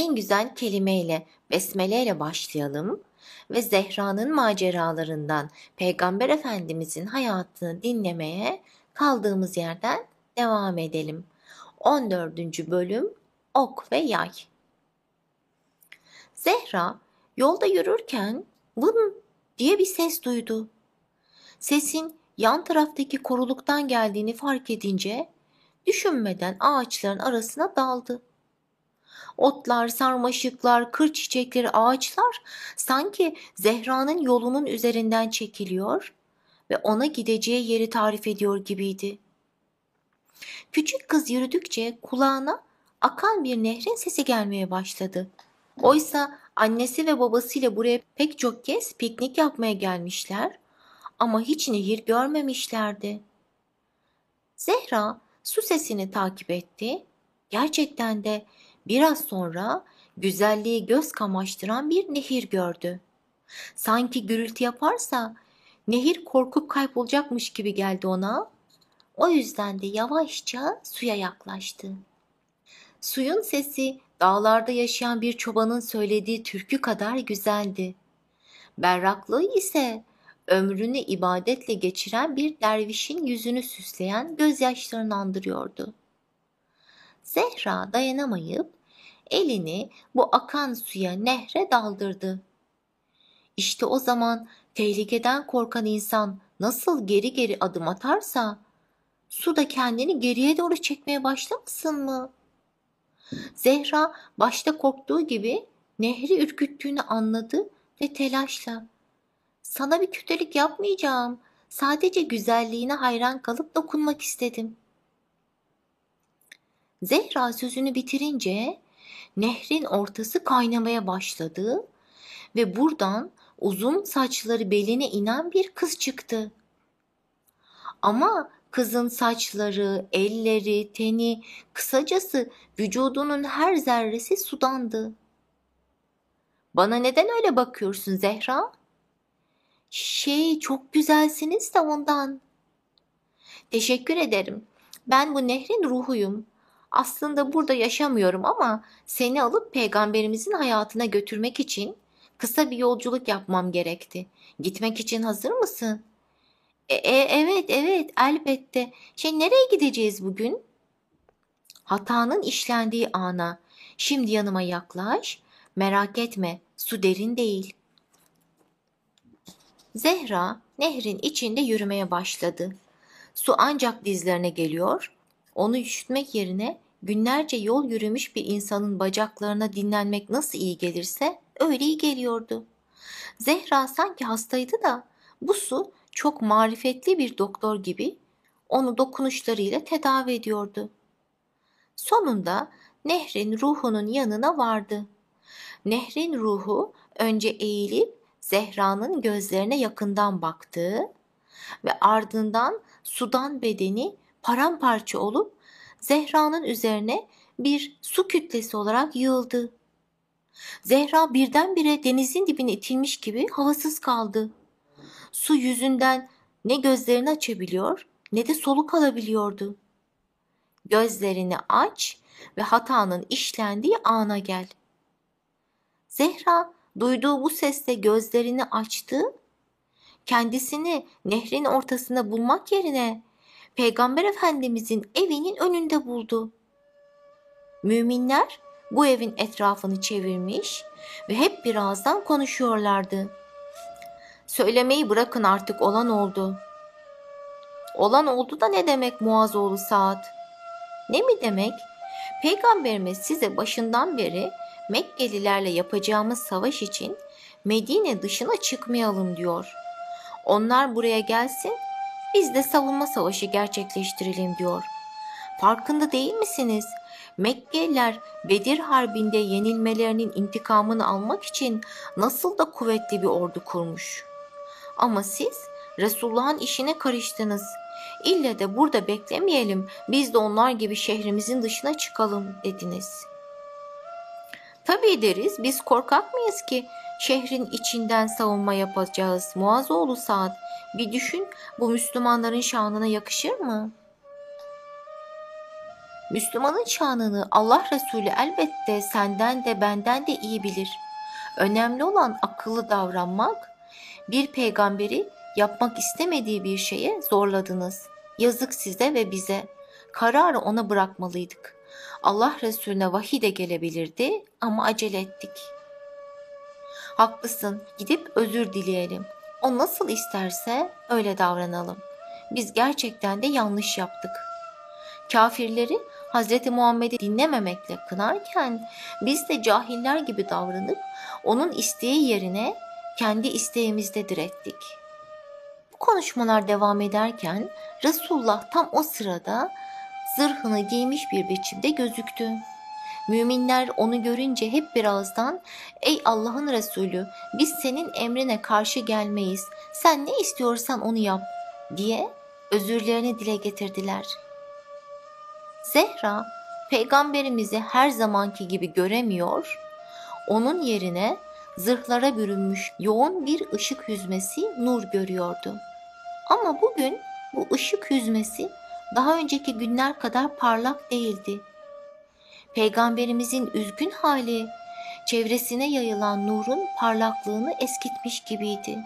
en güzel kelimeyle, besmeleyle başlayalım ve Zehra'nın maceralarından Peygamber Efendimizin hayatını dinlemeye kaldığımız yerden devam edelim. 14. bölüm Ok ve Yay Zehra yolda yürürken vın diye bir ses duydu. Sesin yan taraftaki koruluktan geldiğini fark edince düşünmeden ağaçların arasına daldı. Otlar, sarmaşıklar, kır çiçekleri, ağaçlar sanki Zehra'nın yolunun üzerinden çekiliyor ve ona gideceği yeri tarif ediyor gibiydi. Küçük kız yürüdükçe kulağına akan bir nehrin sesi gelmeye başladı. Oysa annesi ve babasıyla buraya pek çok kez piknik yapmaya gelmişler ama hiç nehir görmemişlerdi. Zehra su sesini takip etti. Gerçekten de biraz sonra güzelliği göz kamaştıran bir nehir gördü. Sanki gürültü yaparsa nehir korkup kaybolacakmış gibi geldi ona. O yüzden de yavaşça suya yaklaştı. Suyun sesi dağlarda yaşayan bir çobanın söylediği türkü kadar güzeldi. Berraklığı ise ömrünü ibadetle geçiren bir dervişin yüzünü süsleyen gözyaşlarını andırıyordu. Zehra dayanamayıp elini bu akan suya nehre daldırdı. İşte o zaman tehlikeden korkan insan nasıl geri geri adım atarsa su da kendini geriye doğru çekmeye başlamasın mı? Zehra başta korktuğu gibi nehri ürküttüğünü anladı ve telaşla sana bir kötülük yapmayacağım. Sadece güzelliğine hayran kalıp dokunmak istedim. Zehra sözünü bitirince nehrin ortası kaynamaya başladı ve buradan uzun saçları beline inen bir kız çıktı. Ama kızın saçları, elleri, teni, kısacası vücudunun her zerresi sudandı. Bana neden öyle bakıyorsun Zehra? Şey çok güzelsiniz de ondan. Teşekkür ederim. Ben bu nehrin ruhuyum. Aslında burada yaşamıyorum ama seni alıp peygamberimizin hayatına götürmek için kısa bir yolculuk yapmam gerekti. Gitmek için hazır mısın? E, e, evet evet elbette. Şey nereye gideceğiz bugün? Hatanın işlendiği ana. Şimdi yanıma yaklaş. Merak etme su derin değil. Zehra nehrin içinde yürümeye başladı. Su ancak dizlerine geliyor. Onu üşütmek yerine günlerce yol yürümüş bir insanın bacaklarına dinlenmek nasıl iyi gelirse öyle iyi geliyordu. Zehra sanki hastaydı da bu su çok marifetli bir doktor gibi onu dokunuşlarıyla tedavi ediyordu. Sonunda nehrin ruhunun yanına vardı. Nehrin ruhu önce eğilip Zehra'nın gözlerine yakından baktı ve ardından sudan bedeni paramparça olup Zehra'nın üzerine bir su kütlesi olarak yığıldı. Zehra birdenbire denizin dibine itilmiş gibi havasız kaldı. Su yüzünden ne gözlerini açabiliyor ne de soluk alabiliyordu. Gözlerini aç ve hatanın işlendiği ana gel. Zehra Duyduğu bu sesle gözlerini açtı. Kendisini nehrin ortasında bulmak yerine Peygamber Efendimizin evinin önünde buldu. Müminler bu evin etrafını çevirmiş ve hep birazdan konuşuyorlardı. Söylemeyi bırakın artık olan oldu. Olan oldu da ne demek Muazoğlu Saat? Ne mi demek? Peygamberimiz size başından beri Mekkelilerle yapacağımız savaş için Medine dışına çıkmayalım diyor. Onlar buraya gelsin, biz de savunma savaşı gerçekleştirelim diyor. Farkında değil misiniz? Mekkeliler Bedir Harbi'nde yenilmelerinin intikamını almak için nasıl da kuvvetli bir ordu kurmuş. Ama siz Resulullah'ın işine karıştınız. İlle de burada beklemeyelim, biz de onlar gibi şehrimizin dışına çıkalım dediniz.'' Tabii deriz biz korkak mıyız ki şehrin içinden savunma yapacağız Muazoğlu Saad. Bir düşün bu Müslümanların şanına yakışır mı? Müslümanın şanını Allah Resulü elbette senden de benden de iyi bilir. Önemli olan akıllı davranmak. Bir peygamberi yapmak istemediği bir şeye zorladınız. Yazık size ve bize. Kararı ona bırakmalıydık. Allah Resulüne vahiy de gelebilirdi ama acele ettik. Haklısın, gidip özür dileyelim. O nasıl isterse öyle davranalım. Biz gerçekten de yanlış yaptık. Kafirleri Hz. Muhammed'i dinlememekle kınarken biz de cahiller gibi davranıp onun isteği yerine kendi isteğimizde direttik. Konuşmalar devam ederken Resulullah tam o sırada zırhını giymiş bir biçimde gözüktü. Müminler onu görünce hep bir ağızdan ''Ey Allah'ın Resulü biz senin emrine karşı gelmeyiz. Sen ne istiyorsan onu yap.'' diye özürlerini dile getirdiler. Zehra peygamberimizi her zamanki gibi göremiyor, onun yerine zırhlara bürünmüş yoğun bir ışık hüzmesi nur görüyordu. Ama bugün bu ışık hüzmesi daha önceki günler kadar parlak değildi. Peygamberimizin üzgün hali çevresine yayılan nurun parlaklığını eskitmiş gibiydi.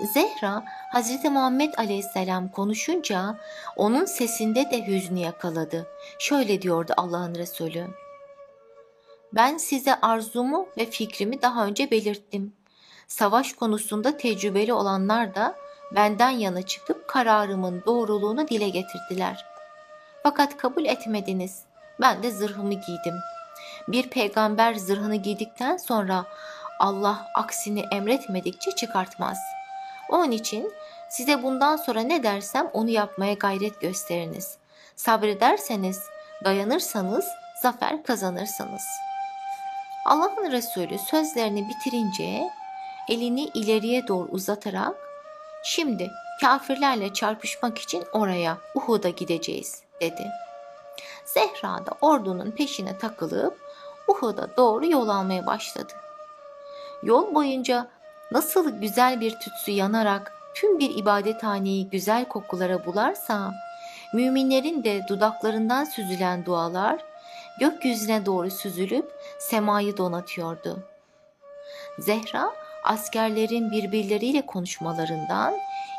Zehra Hz. Muhammed Aleyhisselam konuşunca onun sesinde de hüznü yakaladı. Şöyle diyordu Allah'ın Resulü. Ben size arzumu ve fikrimi daha önce belirttim. Savaş konusunda tecrübeli olanlar da benden yana çıkıp kararımın doğruluğunu dile getirdiler. Fakat kabul etmediniz. Ben de zırhımı giydim. Bir peygamber zırhını giydikten sonra Allah aksini emretmedikçe çıkartmaz. Onun için size bundan sonra ne dersem onu yapmaya gayret gösteriniz. Sabrederseniz, dayanırsanız zafer kazanırsınız. Allah'ın Resulü sözlerini bitirince elini ileriye doğru uzatarak şimdi kafirlerle çarpışmak için oraya Uhud'a gideceğiz dedi. Zehra da ordunun peşine takılıp Uhud'a doğru yol almaya başladı. Yol boyunca nasıl güzel bir tütsü yanarak tüm bir ibadethaneyi güzel kokulara bularsa, müminlerin de dudaklarından süzülen dualar gökyüzüne doğru süzülüp semayı donatıyordu. Zehra askerlerin birbirleriyle konuşmalarından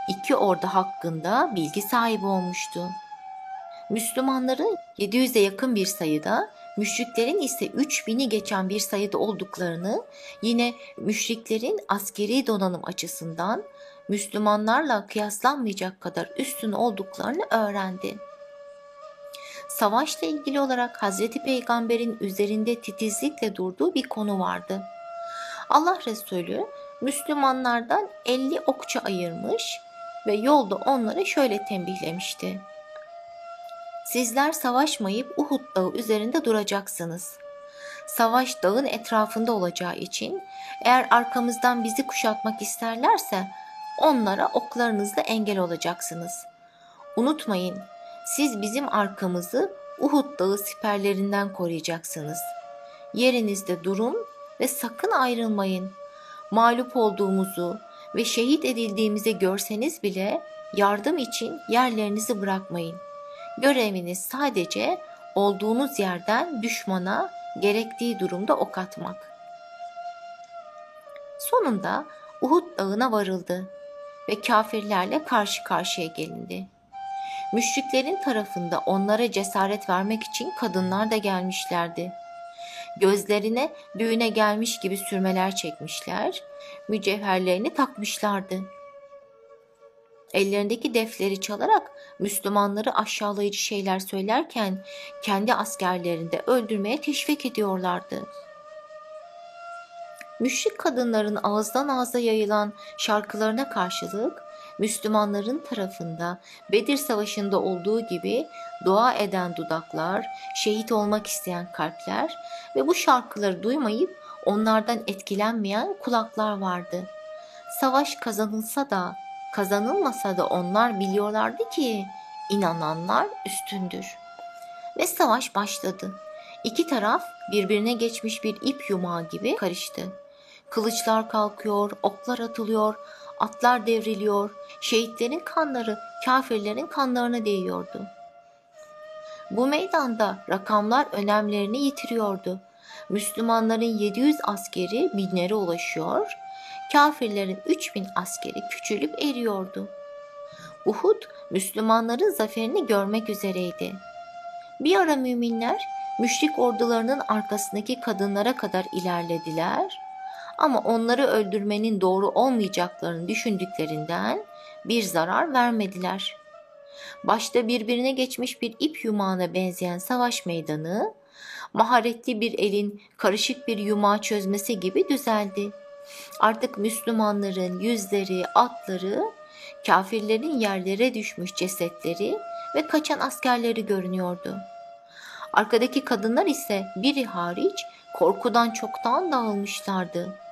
iki ordu hakkında bilgi sahibi olmuştu. Müslümanların 700'e yakın bir sayıda, müşriklerin ise 3000'i geçen bir sayıda olduklarını, yine müşriklerin askeri donanım açısından Müslümanlarla kıyaslanmayacak kadar üstün olduklarını öğrendi. Savaşla ilgili olarak Hazreti Peygamber'in üzerinde titizlikle durduğu bir konu vardı. Allah Resulü Müslümanlardan 50 okçu ayırmış ve yolda onları şöyle tembihlemişti. Sizler savaşmayıp Uhud dağı üzerinde duracaksınız. Savaş dağın etrafında olacağı için eğer arkamızdan bizi kuşatmak isterlerse onlara oklarınızla engel olacaksınız. Unutmayın, siz bizim arkamızı Uhud dağı siperlerinden koruyacaksınız. Yerinizde durun ve sakın ayrılmayın. Mağlup olduğumuzu ve şehit edildiğimizi görseniz bile yardım için yerlerinizi bırakmayın. Göreviniz sadece olduğunuz yerden düşmana gerektiği durumda ok atmak. Sonunda Uhud dağına varıldı ve kafirlerle karşı karşıya gelindi. Müşriklerin tarafında onlara cesaret vermek için kadınlar da gelmişlerdi. Gözlerine düğüne gelmiş gibi sürmeler çekmişler, mücevherlerini takmışlardı. Ellerindeki defleri çalarak Müslümanları aşağılayıcı şeyler söylerken kendi askerlerini de öldürmeye teşvik ediyorlardı. Müşrik kadınların ağızdan ağza yayılan şarkılarına karşılık Müslümanların tarafında Bedir Savaşı'nda olduğu gibi dua eden dudaklar, şehit olmak isteyen kalpler ve bu şarkıları duymayıp onlardan etkilenmeyen kulaklar vardı. Savaş kazanılsa da kazanılmasa da onlar biliyorlardı ki inananlar üstündür. Ve savaş başladı. İki taraf birbirine geçmiş bir ip yumağı gibi karıştı. Kılıçlar kalkıyor, oklar atılıyor, atlar devriliyor, şehitlerin kanları kafirlerin kanlarına değiyordu. Bu meydanda rakamlar önemlerini yitiriyordu. Müslümanların 700 askeri binlere ulaşıyor, kafirlerin 3000 askeri küçülüp eriyordu. Uhud Müslümanların zaferini görmek üzereydi. Bir ara müminler müşrik ordularının arkasındaki kadınlara kadar ilerlediler ama onları öldürmenin doğru olmayacaklarını düşündüklerinden bir zarar vermediler. Başta birbirine geçmiş bir ip yumağına benzeyen savaş meydanı, maharetli bir elin karışık bir yumağı çözmesi gibi düzeldi. Artık Müslümanların yüzleri, atları, kafirlerin yerlere düşmüş cesetleri ve kaçan askerleri görünüyordu. Arkadaki kadınlar ise biri hariç korkudan çoktan dağılmışlardı.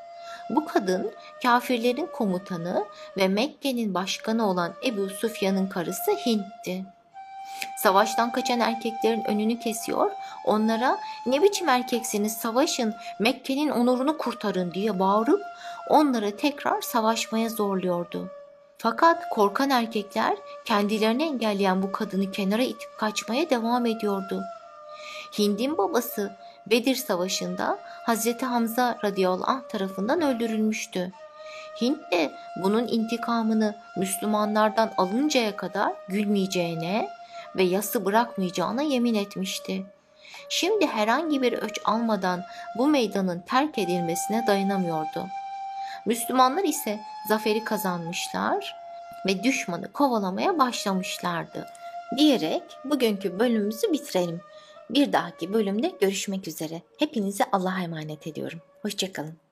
Bu kadın kafirlerin komutanı ve Mekke'nin başkanı olan Ebu Sufyan'ın karısı Hint'ti. Savaştan kaçan erkeklerin önünü kesiyor, onlara ne biçim erkeksiniz savaşın, Mekke'nin onurunu kurtarın diye bağırıp onları tekrar savaşmaya zorluyordu. Fakat korkan erkekler kendilerini engelleyen bu kadını kenara itip kaçmaya devam ediyordu. Hind'in babası Bedir Savaşı'nda Hazreti Hamza radıyallahu anh tarafından öldürülmüştü. Hint de bunun intikamını Müslümanlardan alıncaya kadar gülmeyeceğine ve yası bırakmayacağına yemin etmişti. Şimdi herhangi bir öç almadan bu meydanın terk edilmesine dayanamıyordu. Müslümanlar ise zaferi kazanmışlar ve düşmanı kovalamaya başlamışlardı. Diyerek bugünkü bölümümüzü bitirelim. Bir dahaki bölümde görüşmek üzere. Hepinize Allah'a emanet ediyorum. Hoşçakalın.